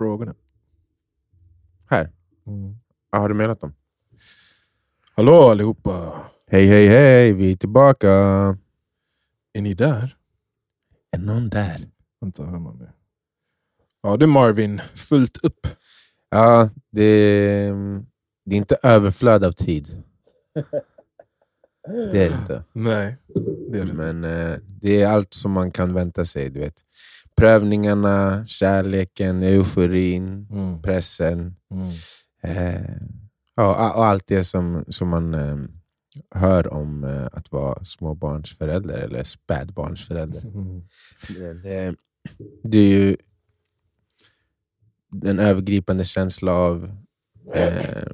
frågorna. Här. Mm. Ah, har du mejlat dem? Hallå allihopa! Hej, hej, hej! Vi är tillbaka! Är ni där? Är någon där? Vänta, hör man det? Ja, det är Marvin. Fullt upp. Ja, det, är- det är inte överflöd av tid. Det är det inte. Nej, det är det. Men eh, det är allt som man kan vänta sig. Du vet. Prövningarna, kärleken, euforin, Mm. pressen. Mm. Eh, ja, och allt det som, som man eh, hör om eh, att vara småbarnsförälder eller spädbarnsförälder. Mm. Det, det, är ju en övergripande känsla av eh,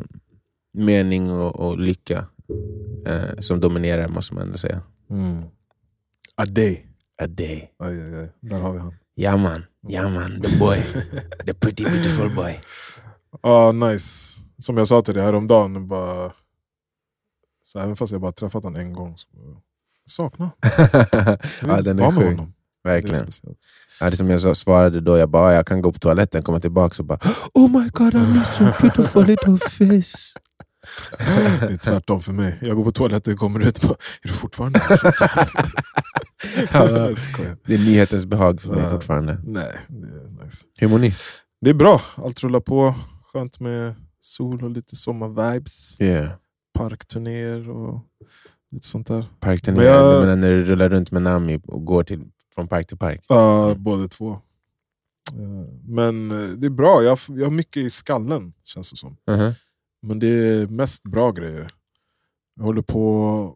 mening och, och lycka eh, som dominerar, måste man ändå säga. Mm. A day. A day. Aj, aj, aj. Där har vi han. Ja man, ja man, the boy. The pretty beautiful boy. Ja, nice. Som jag sa till dig häromdagen, bara, så även fast jag bara träffat honom en gång, så jag saknar ja, den är sjuk. honom. Det är Verkligen. Ja, det som jag sa- svarade då, jag bara, jag kan gå på toaletten, komma tillbaka och bara Oh my god, I miss your beautiful little face. Det är tvärtom för mig. Jag går på toaletten och kommer ut och bara, är du fortfarande här? Ja, det är nyhetens behag för mig Ja. fortfarande. Nej, det är nice. Hur mår ni? Det är bra, allt rullar på. Skönt med sol och lite sommarvibes. Yeah. Parkturnéer och lite sånt där. Parkturné, Men jag- menar när du rullar runt med Nami och går till, från park till park? Ja, båda två. Eh, Men eh, det är bra, jag har, jag har mycket i skallen känns det som. Mhm. Men det är mest bra grejer. Jag håller på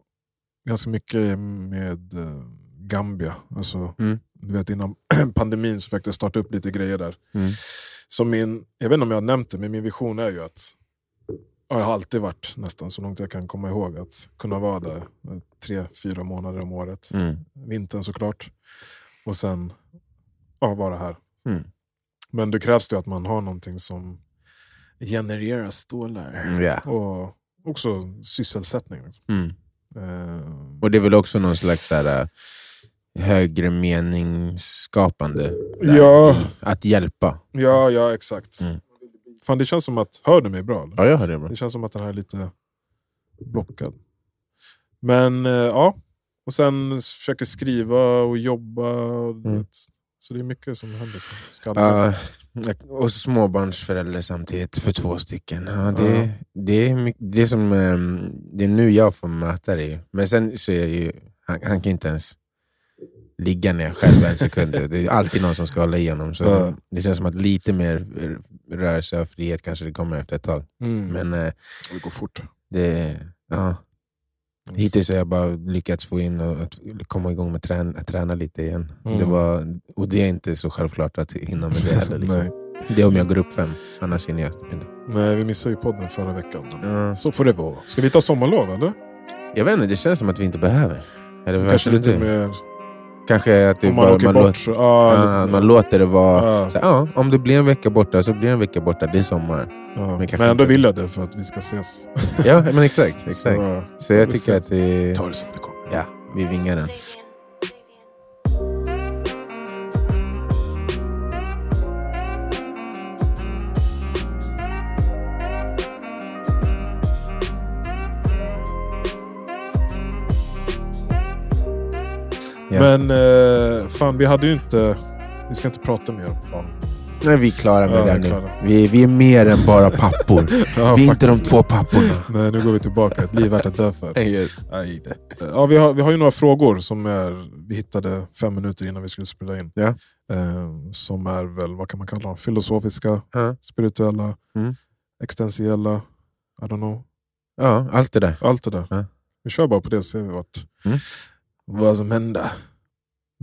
ganska mycket med eh, Gambia. Alltså, Mm. du vet, innan pandemin så fick jag starta upp lite grejer där. Mm. Så min, jag vet inte om jag har nämnt det, men min vision är ju att ja, jag har alltid varit nästan så långt jag kan komma ihåg att kunna vara där eh, tre, fyra månader om året. Mm. Vintern såklart. Och sen ja, vara här. Mm. Men det krävs det att man har någonting som genererar stålar. Ja. Och också sysselsättning. Liksom. Mm. Eh, Och det är väl också någon slags så här, äh, högre meningsskapande. där Ja. Att hjälpa. ja, ja, exakt. Mm. Fan, det känns som att... Hör du mig bra? Eller? Ja, jag hör det. Bra. Det känns som att den här är lite blockad. Men eh, ja, och sen försöker skriva och jobba. Och, Mm. Så det är mycket som händer. i skallen. Ja, och småbarnsförälder samtidigt för två stycken. Ja, det, Ja. det, är mycket, det, är som, ehm, det är nu jag får möta det. Men sen så är jag ju, han, han kan inte ens ligga ner själv en sekund. Det är alltid någon som ska hålla i honom. Så Ja. Det känns som att lite mer rörelse och frihet kanske det kommer efter ett tag. Mm. Men eh, det går fort. det, ja, hittills har jag bara lyckats få in och att komma igång med trän, att träna lite igen. Mm. Det var, och det är inte så självklart att hinna med det heller. Liksom. Det är om jag går upp fem, annars hinner jag inte. Nej, vi missade ju podden förra veckan. Ja. Så får det vara. Ska vi ta sommarlov eller? Jag vet inte, det känns som att vi inte behöver. Eller Kanske varför lite mer... Kanske att Om man bara, man, lite så. man låter det vara... Ja, Så, ja, om det blir en vecka borta så blir det en vecka borta, det är sommar. ja. men Men, ändå vill jag det för att vi ska ses. Ja, men exakt. exakt. Så, Så, jag tycker ser. att det, ta det som det kommer. ja, vi vingar den. Ja. Men eh, fan, vi hade ju inte... Vi ska inte prata mer om barn. Nej, vi är klara med Ja, det vi är här nu. Vi, vi är mer än bara pappor. Ja, vi är inte de faktiskt. två papporna. Nej, nu går vi tillbaka. Ett liv värt att dö för. Yes. Nej, det. Ja, vi, har, vi har ju några frågor som är, vi hittade fem minuter innan vi skulle spela in. Ja. Eh, som är väl, vad kan man kalla dem? Filosofiska, Ja. spirituella, Mm. existentiella. I don't know. ja, allt det där. Allt det där. Vi kör bara på det så ser vi vart, Mm. Vad som händer.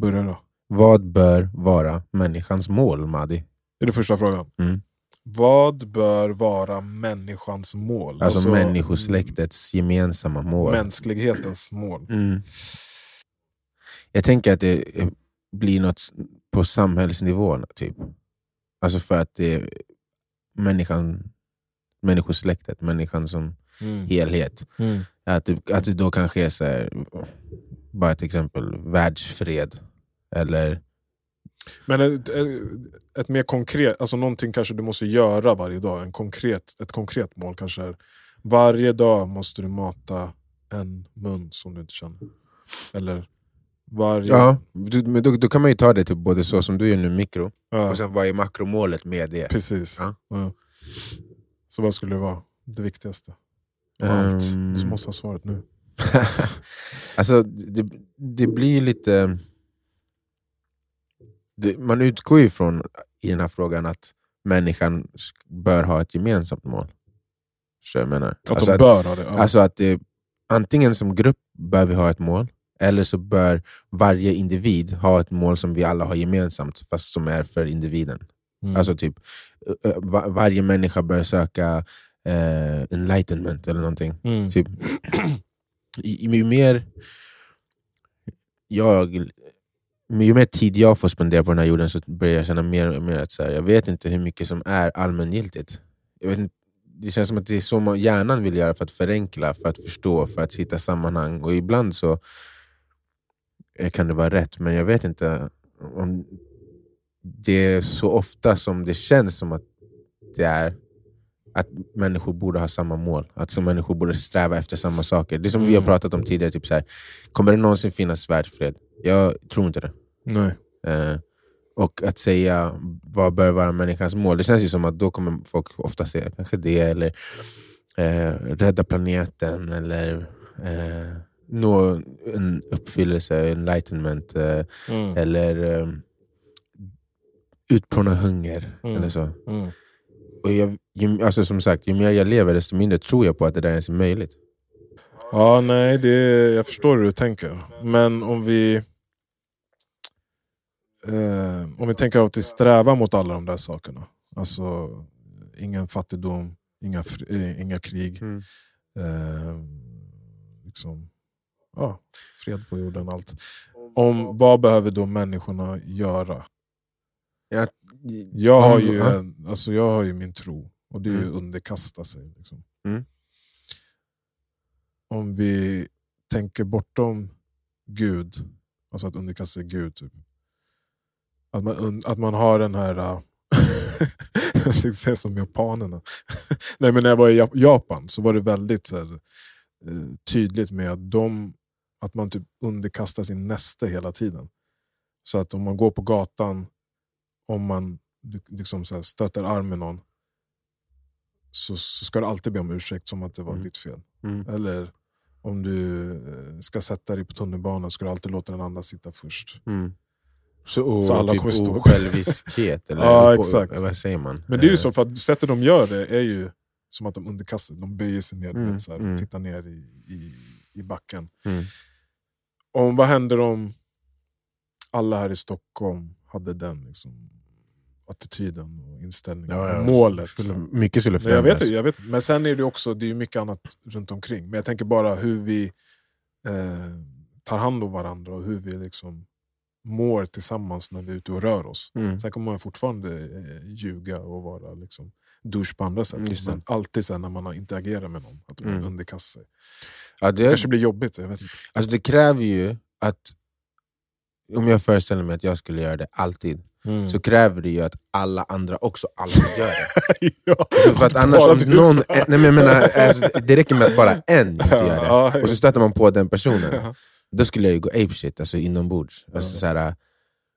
Börja då. Vad bör vara människans mål, Madi? Det är den första frågan. Mm. Vad bör vara människans mål? Alltså, människosläktets gemensamma mål. Mänsklighetens mål. Mm. Jag tänker att det blir något på samhällsnivå. Typ. Alltså för att det är människan, människosläktet, människan som Mm. helhet. Mm. Att det, att det då kanske är så här, bara ett exempel, världsfred. Eller Men ett, ett, ett mer konkret, alltså någonting kanske du måste göra varje dag. En konkret, ett konkret mål kanske är varje dag måste du mata en mun som du inte känner. Eller varje... Ja, du, men då, då kan man ju ta det till både så som du gör nu, mikro, Ja, och sen vad är makromålet med det? precis. Ja. Ja. Så vad skulle det vara? Det viktigaste? Av Allt. Ehm, Du måste ha svaret nu. alltså, det, det blir lite... Det, man utgår ju från i den här frågan att människan sk- bör ha ett gemensamt mål. Så jag menar. Att alltså, de att, bör ha det. Ja. alltså att det, antingen som grupp bör vi ha ett mål, eller så bör varje individ ha ett mål som vi alla har gemensamt, fast som är för individen. Mm. Alltså typ, eh, eh, va- varje människa bör söka eh, enlightenment eller någonting. mm. Typ, ju mer jag ju mer tid jag får spendera på den här jorden så börjar jag känna mer och mer att så här, jag vet inte hur mycket som är allmängiltigt. Jag vet inte, det känns som att det är så man, hjärnan vill göra för att förenkla, för att förstå, för att hitta sammanhang. Och ibland så kan det vara rätt, men jag vet inte om det är så ofta som det känns som att det är att människor borde ha samma mål. Att som människor borde sträva efter samma saker. Det som vi har Mm. pratat om tidigare, typ så här, kommer det någonsin finnas världsfred? Jag tror inte det. Nej. Eh, och att säga vad bör vara människans mål, det känns ju som att då kommer folk ofta säga kanske det, eller eh, rädda planeten, eller eh, nå en uppfyllelse, enlightenment, eh, Mm. eller eh, utplåna hunger. Mm. Eller så. Mm. Och jag, ju, alltså som sagt, ju mer jag lever desto mindre tror jag på att det där ens är möjligt. Ja, nej, det, jag förstår hur du tänker. Men om vi eh, om vi tänker att vi strävar mot alla de där sakerna. Alltså ingen fattigdom, inga, eh, inga krig. Mm. Eh, liksom, ja, fred på jorden, allt. Om, vad behöver då människorna göra? Jag, Jag har ju, en, alltså jag har ju min tro, och det är ju Mm. underkasta sig. Liksom. Mm. Om vi tänker bortom Gud, alltså att underkasta sig Gud. Typ. Att, man, att man har den här... jag tänkte säga som japanerna. Nej, men när jag var i Jap- Japan så var det väldigt här, eh, tydligt med att, de, att man typ underkastar sin näste hela tiden. Så att om man går på gatan, om man liksom så stöter arm med någon, så, så ska du alltid be om ursäkt som att det var Mm. ditt fel. mm. Eller om du eh, ska sätta dig på tunnelbanan ska du alltid låta den andra sitta först. Mm. Så, och, Så alla typ kommer stå- osjälviskhet, eller Ja, och- exakt. vad säger man? Men det är ju Eh, så, för att sättet de gör det är ju som att de underkastar De böjer sig ner, Mm, så här, mm. tittar ner i, i, i backen. Mm. Om, vad händer om alla här i Stockholm hade den liksom, attityden och inställningen? Ja, ja. och målet. skulle- Mycket skulle Men, jag vet, förändras. jag vet, men sen är det också det är mycket annat runt omkring. Men jag tänker bara hur vi eh, tar hand om varandra och hur vi liksom mår tillsammans när vi är ute och rör oss. Mm. Sen kommer man fortfarande eh, ljuga och vara liksom, douche på andra sätt. Det. Men alltid sen när man interagerar med någon, att man Mm. underkastar sig. Ja, Det det, kanske blir jobbigt, jag vet inte. alltså det kräver ju att, om jag föreställer mig att jag skulle göra det alltid, Mm. så kräver det ju att alla andra också alltid gör det. ja. Så för att annars, om någon, nej, men jag menar, alltså, det räcker med att bara en inte gör det, och så stöter man på den personen. Då skulle jag ju gå apeshit alltså inombords. Alltså, så här,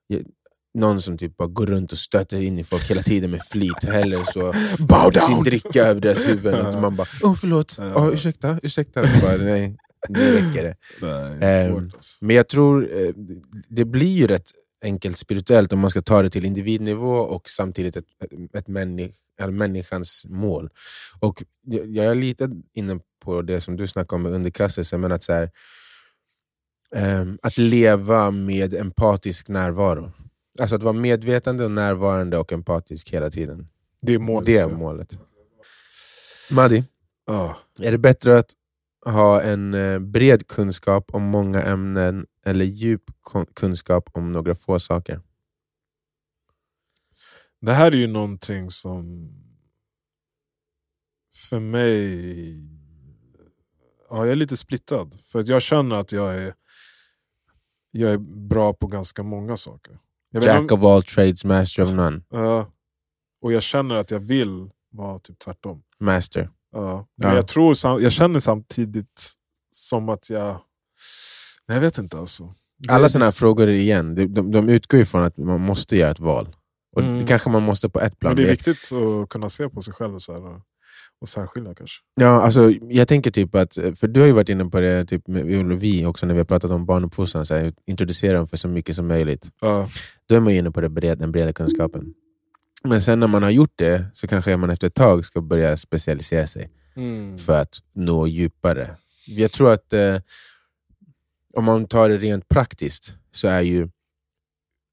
jag- någon som typ bara går runt och stöter in i folk hela tiden med flit, eller så Bow sin down! dricka över deras huvuden, och man bara oh, förlåt, oh, ursäkta, ursäkta. Så bara, nej, nu räcker det. Nej, det alltså. Men jag tror eh, det blir ju rätt enkelt spirituellt om man ska ta det till individnivå och samtidigt ett, ett männi, eller människans mål. Och jag är lite inne på det som du snackade om med underkastelse, men att, så här, ehm, att leva med empatisk närvaro. Alltså att vara medvetande och närvarande och empatisk hela tiden. Det är målet. det är målet. Madi, Ja. är det bättre att ha en eh, bred kunskap om många ämnen eller djup kunskap om några få saker? Det här är ju någonting som för mig... Ja, jag är lite splittrad. För att jag känner att jag är, jag är bra på ganska många saker. Jag Jack inte of all trades, master of none. om- ja. och jag känner att jag vill vara typ tvärtom. Master. Ja. Men Ja. jag, tror, jag känner samtidigt som att jag... Jag vet inte alltså. Alla sådana här frågor igen, de, de, de utgår ju från att man måste göra ett val. Och Mm. kanske man måste på ett plan. Men det är viktigt att kunna se på sig själv och, så här, och särskilja kanske. Ja, alltså, jag tänker typ att, för du har ju varit inne på det, typ, med vi också när vi har pratat om barnuppfostran, så här, introducera dem för så mycket som möjligt. Ja. Då är man ju inne på det bred, den breda kunskapen. Men sen när man har gjort det så kanske man efter ett tag ska börja specialisera sig Mm. för att nå djupare. Jag tror att eh, om man tar det rent praktiskt så är ju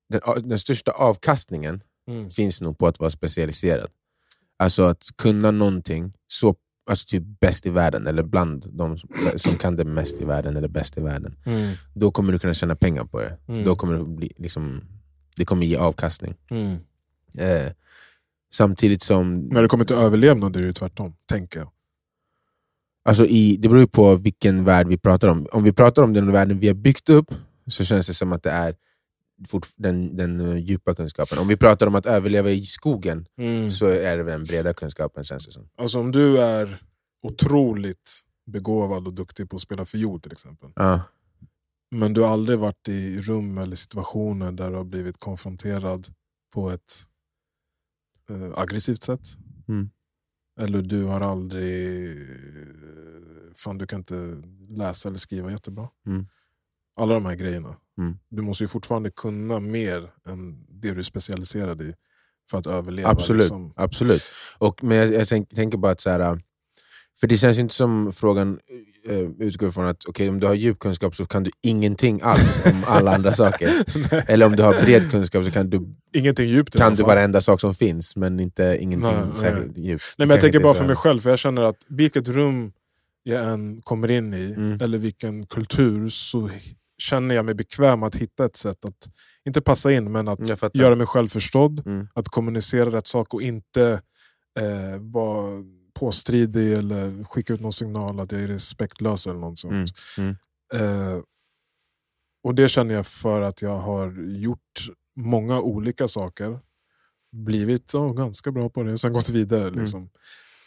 den, den största avkastningen Mm. finns nog på att vara specialiserad. Alltså att kunna någonting så alltså typ bäst i världen, eller bland de som- som kan det mest i världen, eller bäst i världen. Mm. Då kommer du kunna tjäna pengar på det. Mm. Då kommer det, bli, liksom, det kommer ge avkastning. Mm. Eh, samtidigt som... När det kommer till överlevnad är det ju tvärtom, tänker jag. Alltså i, det beror ju på vilken värld vi pratar om. Om vi pratar om den världen vi har byggt upp så känns det som att det är den, den djupa kunskapen. Om vi pratar om att överleva i skogen så är det den breda kunskapen känns det som. Alltså om du är otroligt begåvad och duktig på att spela fiol till exempel. Ja. Men du har aldrig varit i rum eller situationer där du har blivit konfronterad på ett eh, aggressivt sätt. Mm. Eller du har aldrig... Fan, du kan inte läsa eller skriva jättebra. Mm. Alla de här grejerna. Mm. Du måste ju fortfarande kunna mer än det du är specialiserad i för att överleva. Absolut. Liksom. Absolut. Och, men jag, jag tänk, tänker bara att så här, äh, för det känns inte som frågan utgår från att okej, om du har djup kunskap så kan du ingenting alls om alla andra saker. Nej, Eller om du har bred kunskap så kan du, Ingenting djupt kan du varenda sak som finns, men inte ingenting Nej, nej. särskilt djupt. Nej, men jag tänker bara för mig själv, för jag känner att vilket rum jag än kommer in i, Mm. eller vilken kultur, så känner jag mig bekväm att hitta ett sätt att, inte passa in, men att göra mig själv förstådd, Mm. att kommunicera rätt sak och inte eh, vara påstridig eller skicka ut någon signal att jag är respektlös eller något sånt. Mm, Eh, och det känner jag för att jag har gjort många olika saker, blivit ja, ganska bra på det och sen gått vidare. Liksom.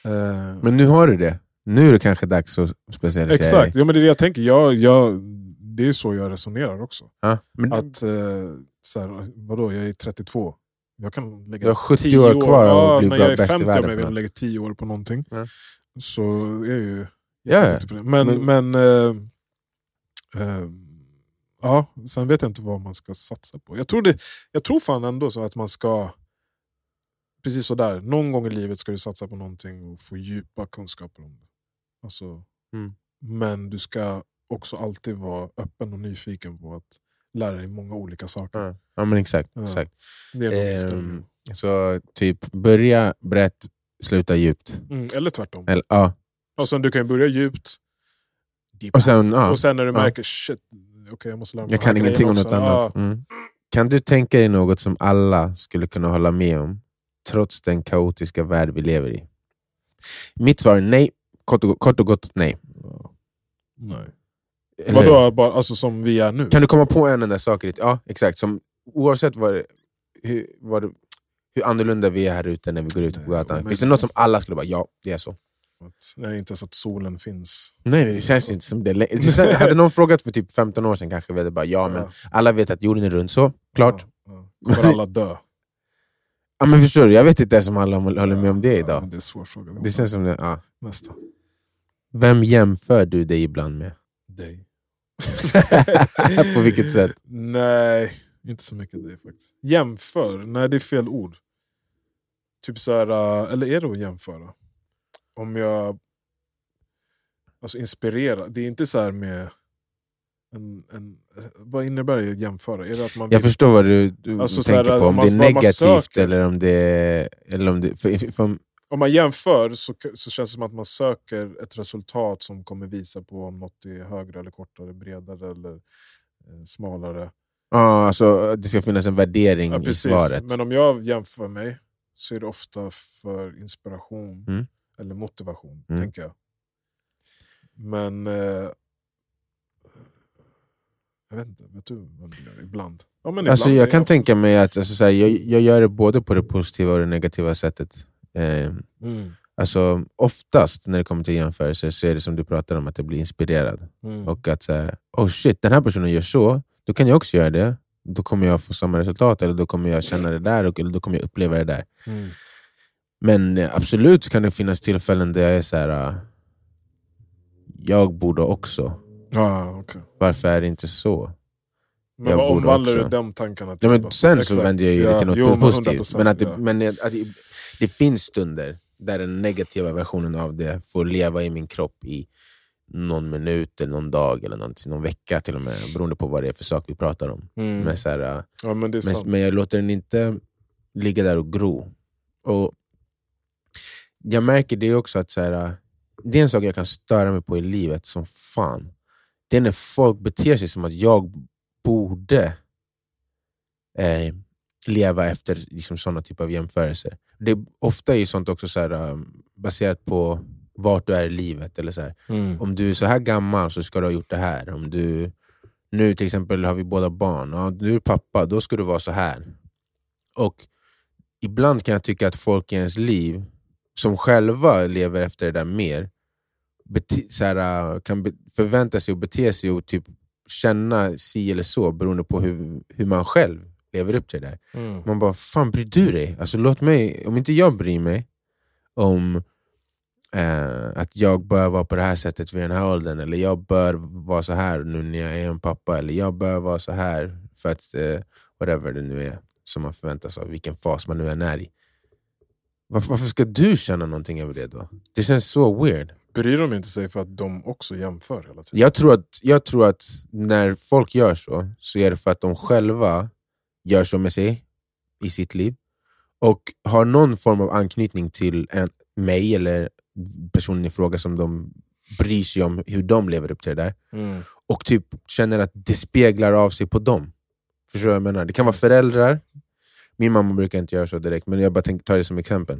Eh, Mm. Men nu har du det. Nu är det kanske dags att specialisera Exakt, dig. ja, men det är det jag tänker. Jag, jag, det är så jag resonerar också. Ja, men Att, eh, så här, vadå, jag är 32. Jag kan lägga Du har 70 10 år kvar ja, bli när bra- jag är bäst i 50 världen om jag vill lägga 10 år på någonting. Ja. Så är jag ju Ja, ja. Men, Men- men, eh, eh, ja, sen vet jag inte vad man ska satsa på. Jag tror, det, jag tror fan ändå så att man ska, precis sådär, någon gång i livet ska du satsa på någonting och få djupa kunskaper om det. Alltså, Mm. Men du ska också alltid vara öppen och nyfiken på att lära dig många olika saker. Ja, ja men exakt. Ja. exakt. Ehm. Så typ börja brett, sluta djupt. Mm, eller tvärtom. Eller, ja. Och sen, du kan ju börja djupt, Och sen, ja. och sen när du märker shit, okej jag måste lära mig Jag kan ingenting om något annat. Mm. Kan du tänka dig något som alla skulle kunna hålla med om, trots den kaotiska värld vi lever i? Mitt svar är nej. Kort och, kort och gott nej. Nej. Vadå, bara, alltså som vi är nu? Kan du komma på en enda sak? Ja, exakt. Som, oavsett vad hur, vad hur annorlunda vi är här ute när vi går ut på gatan. Finns det något som alla skulle bara, ja, det är så? Nej, inte ens att solen finns. Nej, det känns ju inte som det. hade någon frågat för typ 15 år sedan kanske vi hade bara, ja men alla vet att jorden är rund, så klart. Ja, ja. Kommer alla dö? Ja, men förstår du, jag vet inte ens om alla håller med om det Ja, idag. men det är en svår fråga. Det känns som det, ja. Nästa. Vem jämför du dig ibland med? Dig. På vilket sätt? Nej, inte så mycket dig faktiskt. Jämför? Nej, det är fel ord. Typ så här, äh, eller är det att jämföra? Om jag... Alltså inspirera. Det är inte så här med... En, en, vad innebär det att jämföra? Är det att man Jag vill- förstår vad du, du Alltså, så tänker här, på, om det är negativt eller om det är... Eller om det för, för, Om man jämför så, så känns det som att man söker ett resultat som kommer visa på om något är högre eller kortare, bredare eller eh, smalare. ja, alltså, det ska finnas en värdering Ja, i svaret. Men om jag jämför mig så är det ofta för inspiration Mm. eller motivation, Mm. tänker jag. Men... Eh, Jag vet inte, vet du vad du gör? Ibland. Ja, men Alltså, ibland jag är kan också- tänka mig att alltså, så här, jag, jag gör det både på det positiva och det negativa sättet. Eh, Mm, alltså, oftast när det kommer till jämförelser så är det som du pratar om, att jag blir inspirerad. mm. Och att här, oh shit, den här personen gör så, då kan jag också göra det. Då kommer jag få samma resultat, eller då kommer jag känna det där, och- eller då kommer jag uppleva det där. Mm. Men eh, absolut kan det finnas tillfällen där jag är så här. eh, jag borde också. Ja, okej. Varför är det inte så? Men Jag vad omvandlar du de tankarna Ja, till? men då? sen så vänder jag ju Ja, det till något jo, positivt. 100%, Men, att det, ja. men att det, finns stunder där den negativa versionen av det får leva i min kropp i någon minut, eller någon dag, eller någon, någon vecka till och med. Beroende på vad det är för sak vi pratar om. Mm. Men, så här, ja, men men, men jag låter den inte ligga där och gro. Och jag märker det också att så här, det är en sak jag kan störa mig på i livet som fan. Det är när folk beter sig som att jag borde eh, leva efter liksom, sådana typer av jämförelser. Det är ofta är sånt också så här, äh, baserat på vart du är i livet. Eller så. Mm. Om du är så här gammal så ska du ha gjort det här. Om du, nu till exempel har vi båda barn. Ja, du är pappa, då ska du vara så här. Och ibland kan jag tycka att folk i ens liv som själva lever efter det där mer så här, kan be, förvänta sig och bete sig och typ känna si eller så beroende på hur, hur man själv lever upp till det där. Mm. Man bara, fan bryr du dig? Alltså, låt mig, om inte jag bryr mig om eh, att jag bör vara på det här sättet vid den här åldern, eller jag bör vara så här nu när jag är en pappa, eller jag bör vara så här för att eh, whatever det nu är som man förväntas av, vilken fas man nu än är i. Varför, varför ska du känna någonting över det då? Det känns så weird. Bryr de inte sig för att de också jämför hela tiden? Jag tror, att, jag tror att när folk gör så, så är det för att de själva gör så med sig i sitt liv och har någon form av anknytning till en, mig eller personen i fråga som de bryr sig om hur de lever upp till det där Mm. och typ känner att det speglar av sig på dem. Förstår du vad jag menar? Det kan vara föräldrar, min mamma brukar inte göra så direkt, men jag bara tänker ta det som exempel.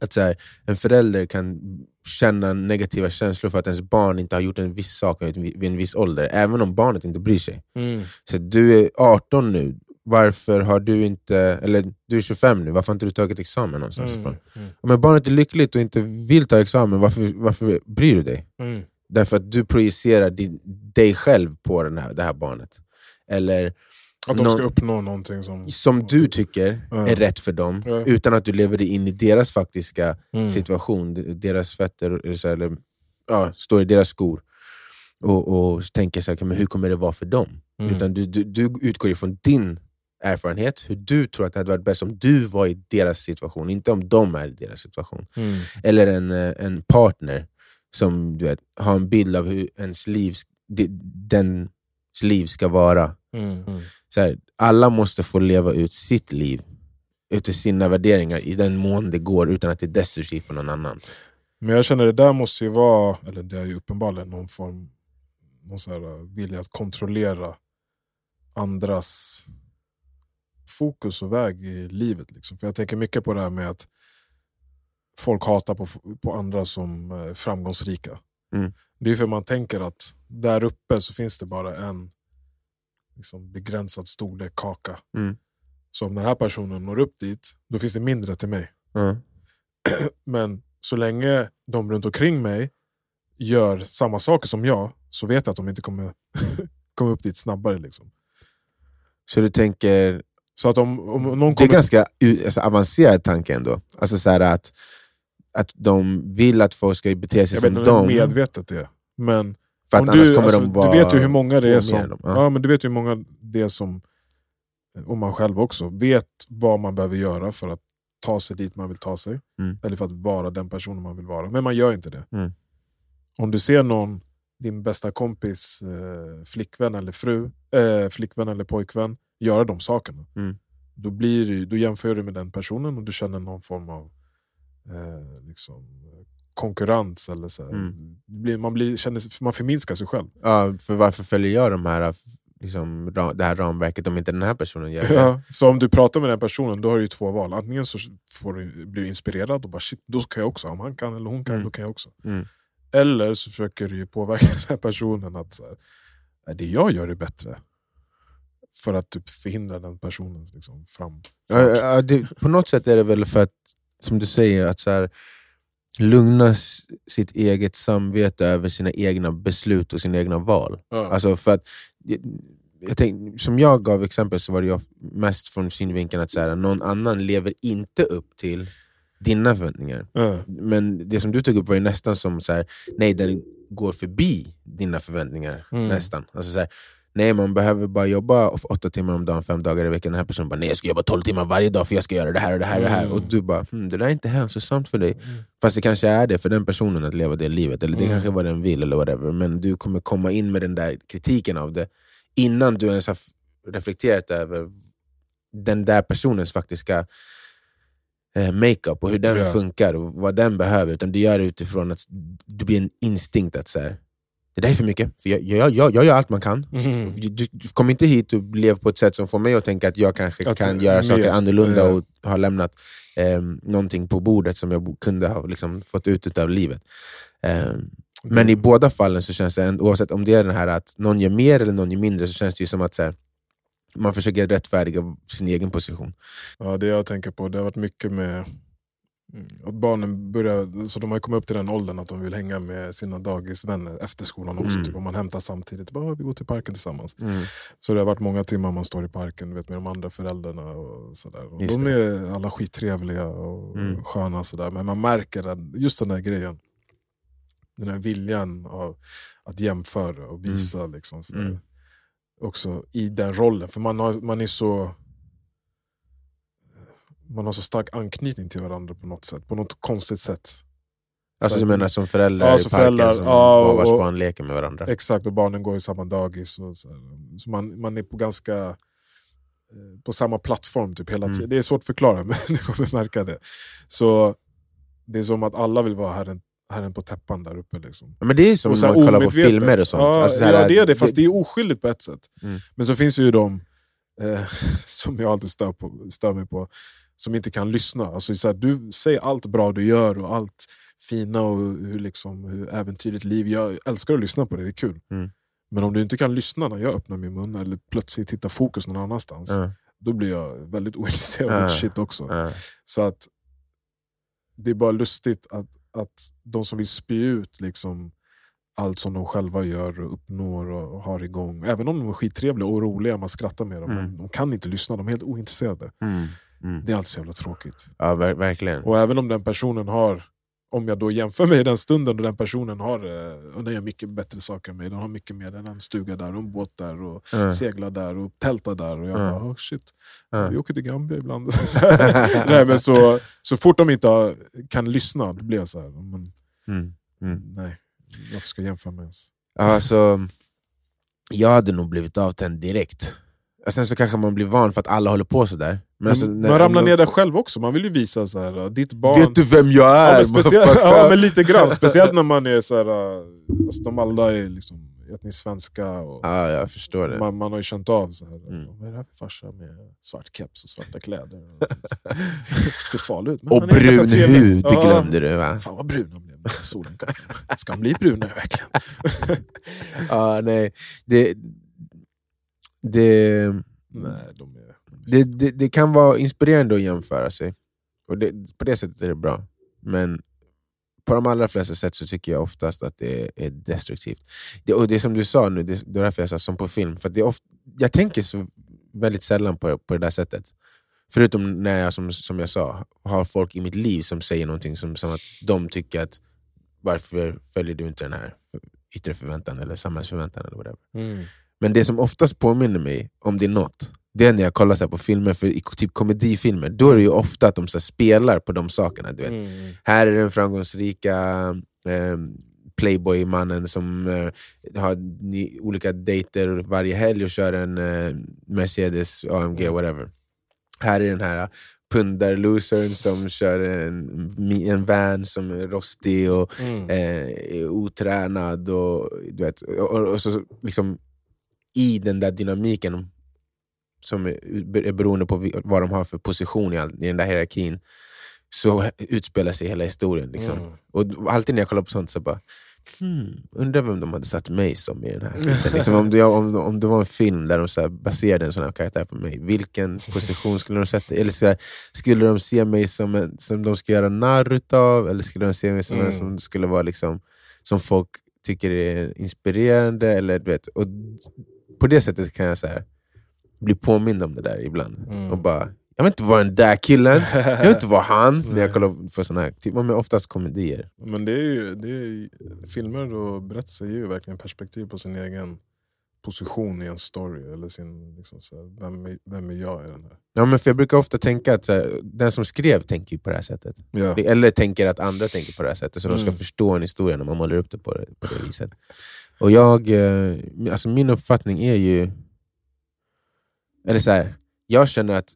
Att så här, en förälder kan känna negativa känslor för att ens barn inte har gjort en viss sak vid en viss ålder, även om barnet inte bryr sig. Mm. Så du är 18 nu, varför har du inte, eller du är 25 nu, varför har inte du tagit examen någonstans ifrån? Mm. Mm. Om barnet är lyckligt och inte vill ta examen, varför, varför bryr du dig? Mm. Därför att du projicerar din, dig själv på den här, det här barnet. Eller Att de ska uppnå någonting som... som du tycker Ja. är rätt för dem, Ja. utan att du lever dig in i deras faktiska Mm. situation, deras fötter, eller, så eller ja, står i deras skor. Och, och tänker så här, men hur kommer det vara för dem? Mm. Utan du, du, du utgår ifrån din erfarenhet, hur du tror att det hade varit bäst om du var i deras situation, inte om de är i deras situation. Mm. Eller en, eh, en partner som du vet, har en bild av hur ens liv, de- dens liv ska vara. Mm. Mm. Så här, alla måste få leva ut sitt liv utifrån sina värderingar i den mån det går utan att det är destruktivt för någon annan. Men jag känner det där måste ju vara, eller det är ju uppenbarligen någon form någon så här uh, vilja att kontrollera andras fokus och väg i livet. Liksom. För Jag tänker mycket på det här med att folk hatar på, på andra som är framgångsrika. Mm. Det är för man tänker att där uppe så finns det bara en liksom, begränsad storlek kaka. Mm. Så om den här personen når upp dit, då finns det mindre till mig. Ja. Men så länge de runt omkring mig gör samma saker som jag, så vet jag att de inte kommer komma upp dit snabbare. Liksom. Så du tänker, Så att om, om någon det är kommer... ganska alltså, avancerad tanke ändå. Alltså så att, att de vill att folk ska bete sig jag som vet inte om dem, medvetet det. Men för att annars du, kommer alltså, de vara... du vet ju hur många det är som... dem. Ja. Ja. men du vet ju hur många det är som, och man själv också, vet vad man behöver göra för att ta sig dit man vill ta sig. Mm. Eller för att vara den personen man vill vara. Men man gör inte det. Mm. Om du ser någon, din bästa kompis eh, flickvän eller fru, eh, flickvän eller pojkvän, göra de sakerna. Mm. Då, blir du, då jämför du med den personen och du känner någon form av eh, liksom, konkurrens. Eller så. Mm. Blir, man, blir, känner, man förminskar sig själv. Ja, för varför följer jag de här, liksom, det här ramverket om inte den här personen gör det? Ja, så om du pratar med den personen, då har du två val. Antingen så får du bli inspirerad och bara shit, då kan jag också. Om han kan eller hon kan, Mm. då kan jag också. Mm. Eller så försöker du påverka den här personen att så här, det jag gör är bättre. För att typ förhindra den personens liksom, fram. Ja, ja, det, på något sätt är det väl för att, som du säger, att så här, lugna sitt eget samvete över sina egna beslut och sina egna val. Ja. Alltså för att, jag, jag tänk, som jag gav exempel så var det mest från synvinkeln att så här, någon annan lever inte upp till dina förväntningar. Ja. Men det som du tog upp var nästan som så här, nej den går förbi dina förväntningar. Mm. nästan. Alltså så här, nej man behöver bara jobba åtta timmar om dagen, fem dagar i veckan. Den här personen bara, nej jag ska jobba tolv timmar varje dag för jag ska göra det här och det här. Och, det här. Mm. och du bara, hm, det där är inte hälsosamt för dig. Mm. Fast det kanske är det för den personen att leva det livet, eller det Mm. kanske är vad den vill, eller whatever. men du kommer komma in med den där kritiken av det innan du ens har reflekterat över den där personens faktiska eh, makeup och hur den Ja. funkar och vad den behöver. Utan du gör det utifrån att det blir en instinkt att så här, det där är för mycket, för jag, jag, jag, jag gör allt man kan. Mm. Du, du, du kommer inte hit och lev på ett sätt som får mig att tänka att jag kanske Att, kan göra saker annorlunda ja. och ha lämnat eh, någonting på bordet som jag kunde ha liksom, fått ut av livet. Eh, men i båda fallen så känns det, ändå- oavsett om det är den här att någon gör mer eller någon gör mindre, så känns det ju som att här, man försöker rättfärdiga sin egen position. Ja, det jag tänker på, det har varit mycket med mm, att barnen börjar, så de har kommit upp till den åldern att de vill hänga med sina dagisvänner efter skolan också. Mm. Typ, om man hämtar samtidigt, bara, vi går till parken tillsammans. Så det har varit många timmar man står i parken vet, med de andra föräldrarna. Och sådär. Och de är alla skittrevliga och Mm. sköna, sådär. men man märker att just den där grejen, den här viljan av att jämföra och visa. Liksom, sådär. Mm. Också i den rollen, för man, har, man är så man har så stark anknytning till varandra på något sätt, på något konstigt sätt. Alltså Så- du menar som föräldrar Ja, i som parken föräldrar, som ja, har vars och- barn leker med varandra? Exakt, och barnen går i samma dagis. Och så, så man, man är på ganska eh, på samma plattform typ hela Mm. tiden. Det är svårt att förklara, men ni kommer märka det. Så det är som att alla vill vara herren, herren på täppan där uppe. Liksom. Ja, Men det är som Och så man kollar på filmer och sånt. Ja, alltså, så här, ja det är det, fast det är oskyldigt på ett sätt. Mm. Men så finns det ju de, eh, som jag alltid stör, på, stör mig på, som inte kan lyssna. Alltså, så här, du säger allt bra du gör och allt fina och hur, liksom, hur äventyrligt liv. Jag älskar att lyssna på det, det är kul. Mm. Men om du inte kan lyssna när jag öppnar min mun eller plötsligt hittar fokus någon annanstans, Ja, då blir jag väldigt ointresserad av ditt shit också. Så att det är bara lustigt att, att de som vill spy ut liksom allt som de själva gör och uppnår och har igång, även om de är skittrevliga och roliga, man skrattar med dem, Mm. men de kan inte lyssna, de är helt ointresserade. Mm. Mm. Det är alltid så jävla tråkigt. Ja, ver verkligen. Och även om den personen har, om jag då jämför mig i den stunden då den personen har, eh, och den gör mycket bättre saker än mig, den har mycket mer, har en stuga där, och en båt där, och Ja. seglar där och tältar där. Och jag Ja. bara, oh, shit, Ja. vi åker till Gambia ibland. Nej, men så, så fort de inte kan lyssna, då blir jag så här, men, Mm. Mm. nej, varför ska jag jämföra mig ens? Alltså, jag hade nog blivit avtänd direkt. Och Sen så kanske man blir van för att alla håller på sådär. Men alltså, Men när- man ramlar ner där själv också, man vill ju visa så här, uh, ditt barn... Vet du vem jag ja, är? men speciellt, ja, men lite grann, speciellt när man är så här, uh, alltså, de alla är liksom etniskt svenska. Och, Ja, jag förstår det. Man, man har ju känt av så här, Mm. vad är det här för farsa med svart keps och svarta kläder? Ser farlig ut. Och brun hud, det Ja. glömde du va? Fan vad brun han blev solen. Ska han bli brunare verkligen? Ja, nej. Det, det, Nej, de är... det, det, det kan vara inspirerande att jämföra sig. Och det, på det sättet är det bra. Men på de allra flesta sätt så tycker jag oftast att det är destruktivt. Det, och det som du sa nu, det, det är därför jag sa som på film. För att det är ofta, jag tänker så väldigt sällan på, på det där sättet. Förutom när jag, som, som jag sa, har folk i mitt liv som säger någonting som, som att de tycker att varför följer du inte den här yttre förväntan eller samhällsförväntan eller whatever. Mm. Men det som oftast påminner mig om det är något, det är när jag kollar så på filmer, för i typ komedifilmer, då är det ju ofta att de så spelar på de sakerna. Du vet. Mm. Här är den framgångsrika eh, playboy-mannen som eh, har ni, olika dejter varje helg och kör en eh, Mercedes, AMG, Mm. whatever. Här är den här pundar-losern som kör en, en van som är rostig och Mm. eh, är otränad. Och, du vet, och, och så liksom i den där dynamiken som är, beroende på vad de har för position i, den där hierarkin så utspelar sig hela historien. Liksom. Mm. Och alltid när jag kollar på sånt så bara, hmm, undrar vem de hade satt mig som i den här liksom, om, det, om, om det var en film där de så här, baserade en sån här karaktär på mig, vilken position skulle de sätta? Eller så här, skulle de se mig som, en, som de ska göra narr utav? Eller skulle de se mig som Mm. en som skulle vara liksom, som folk tycker är inspirerande? Eller, du vet, och på det sättet kan jag så här, bli påmind om det där ibland. Mm. Och bara, jag vill inte vara den där killen, jag vill inte vara han. när jag kollar på såna här, typ, men oftast komedier. Men det är ju, det är, filmer och berättelser ger ju verkligen perspektiv på sin egen position i en story. Eller sin, liksom så här, vem, är, vem är jag i den här? Ja, men för jag brukar ofta tänka att här, den som skrev tänker på det här sättet. Ja. Eller tänker att andra tänker på det här sättet, så de ska Mm. förstå en historia när man målar upp det på det, på det viset. Och jag, eh, alltså min uppfattning är ju... Eller så här, jag känner att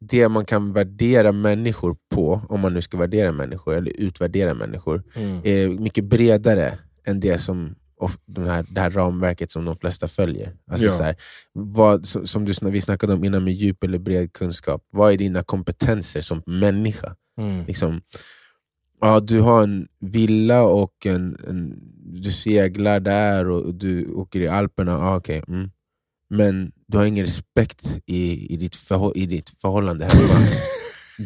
det man kan värdera människor på, om man nu ska värdera människor eller utvärdera människor, Mm. är mycket bredare än det som den här, det här ramverket som de flesta följer. Alltså Ja. så här, vad, som, du, vi snackade om innan med djup eller bred kunskap. Vad är dina kompetenser som människa? Mm. Liksom, ja, du har en villa och en, en, du seglar där och du åker i Alperna. Ja, okej, mm. Men du har ingen respekt i, i, ditt, förhå- i ditt förhållande hemma.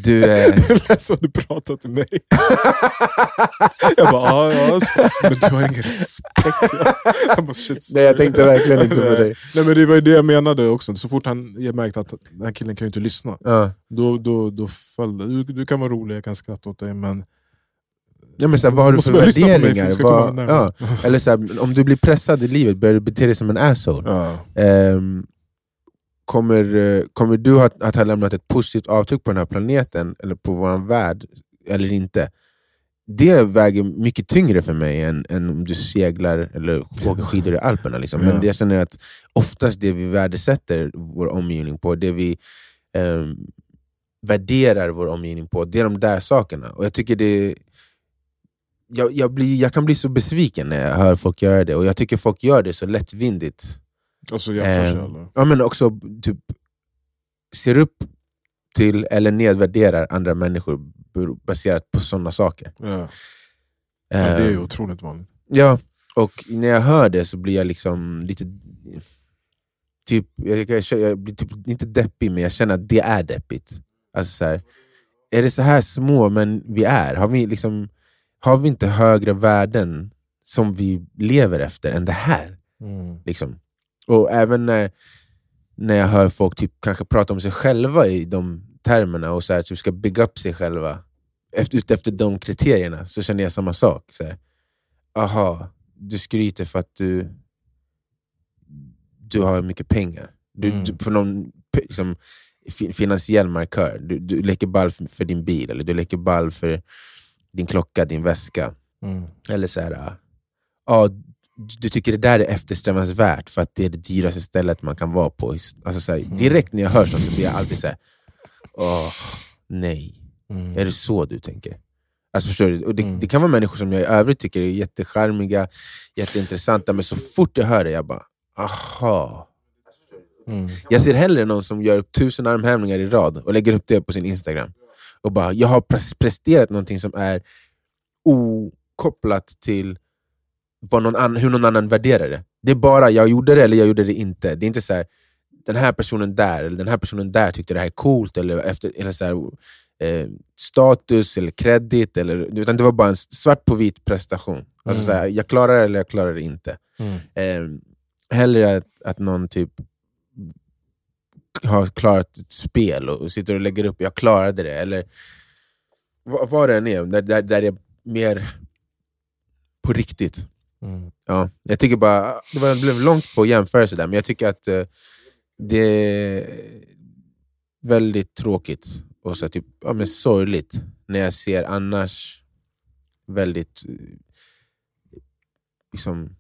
Du, eh, Det lät som du pratade till mig. Jag bara, ja, ja, men du har ingen respekt. Jag bara, shit, Nej, jag tänkte verkligen inte på dig. Nej, men det var ju det jag menade också. Så fort han, jag märkte att den här killen kan ju inte lyssna, ja. då, då, då föll det. Du, du kan vara rolig, jag kan skratta åt dig, men... Ja, men så här, vad har du för värderingar? Vad, ja. Eller så här, om du blir pressad i livet, börjar du bete dig som en asshole. Ja. Ehm, kommer, kommer du att, att ha lämnat ett positivt avtryck på den här planeten, eller på vår värld, eller inte? Det väger mycket tyngre för mig än, än om du seglar eller åker skidor i Alperna. Liksom. Men Ja. jag känner att oftast det vi värdesätter vår omgivning på, det vi ehm, värderar vår omgivning på, det är de där sakerna. Och jag tycker det jag, jag, blir, jag kan bli så besviken när jag hör folk göra det, och jag tycker folk gör det så lättvindigt. Och så jämför sig alla. Ja, men också typ, ser upp till eller nedvärderar andra människor baserat på sådana saker. Ja. Ja, det är ju Ehm, otroligt vanligt. ja, och när jag hör det så blir jag liksom lite... Typ, jag, jag, jag blir typ inte deppig, men jag känner att det är deppigt. Alltså så här, är det så här små men vi är? Har vi, liksom, har vi inte högre värden som vi lever efter än det här? Mm. Liksom. Och även när, när jag hör folk typ kanske prata om sig själva i de termerna och så här, typ ska bygga upp sig själva efter, utefter de kriterierna, så känner jag samma sak. Så här, Aha, du skryter för att du, du har mycket pengar. Du, Mm. du, för någon liksom, fi- finansiell markör. Du, du leker ball för, för din bil, eller du leker ball för din klocka, din väska. Mm. Eller så här, ja, du tycker det där är eftersträvansvärt för att det är det dyraste stället man kan vara på. Alltså så här, Mm. direkt när jag hör sånt så blir jag alltid så här, åh, nej. Mm. Är det så du tänker? Alltså förstår du? Och det, Mm. det kan vara människor som jag i övrigt tycker är jättecharmiga, jätteintressanta, men så fort jag hör det, jag bara, aha. Mm. Jag ser hellre någon som gör upp tusen armhävningar i rad och lägger upp det på sin Instagram. Och bara, jag har pres- presterat någonting som är okopplat till vad någon an- hur någon annan värderar det. Det är bara, jag gjorde det eller jag gjorde det inte. Det är inte så här, den här personen där eller den här personen där tyckte det här är coolt, eller, efter, eller så här, eh, status eller kredit. Eller, utan det var bara en svart på vit prestation. Alltså Mm. så här, jag klarar det eller jag klarar det inte. Mm. Eh, hellre att, att någon typ har klarat ett spel och sitter och lägger upp jag klarade det, eller vad, vad det än är, där, där, där det är mer på riktigt. Mm. Ja, jag tycker bara, det, var, det blev långt på jämförelse där, men jag tycker att eh, det är väldigt tråkigt och så typ, ja, men sorgligt när jag ser annars väldigt liksom,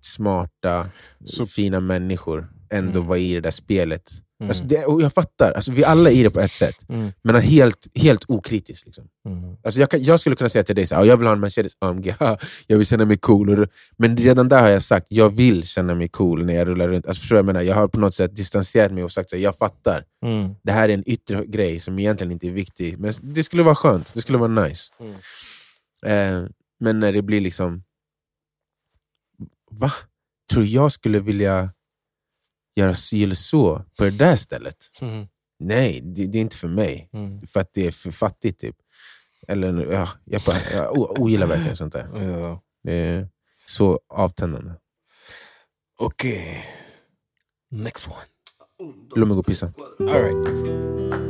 smarta, Så- fina människor ändå Mm. vara i det där spelet. Mm. Alltså det, och jag fattar, alltså vi alla är i det på ett sätt, Mm. men helt, helt okritiskt. Liksom. Mm. Alltså jag, kan, jag skulle kunna säga till dig så här, "Ja, jag vill ha en Mercedes AMG, jag vill känna mig cool. Men redan där har jag sagt, jag vill känna mig cool när jag rullar runt. Alltså förstår jag menar? Jag har på något sätt distanserat mig och sagt att jag fattar. Mm. Det här är en yttre grej som egentligen inte är viktig, men det skulle vara skönt, det skulle vara nice. Mm. Eh, men när det blir liksom va? Tror jag skulle vilja göra si eller så på det där stället? Mm. Nej, det, det är inte för mig. Mm. För att det är för fattigt. Typ. Eller, ja, jag, bara, jag ogillar verkligen sånt där. Ja. Det är så avtändande. Okej. Next one. Låt mig gå och pissa. All right.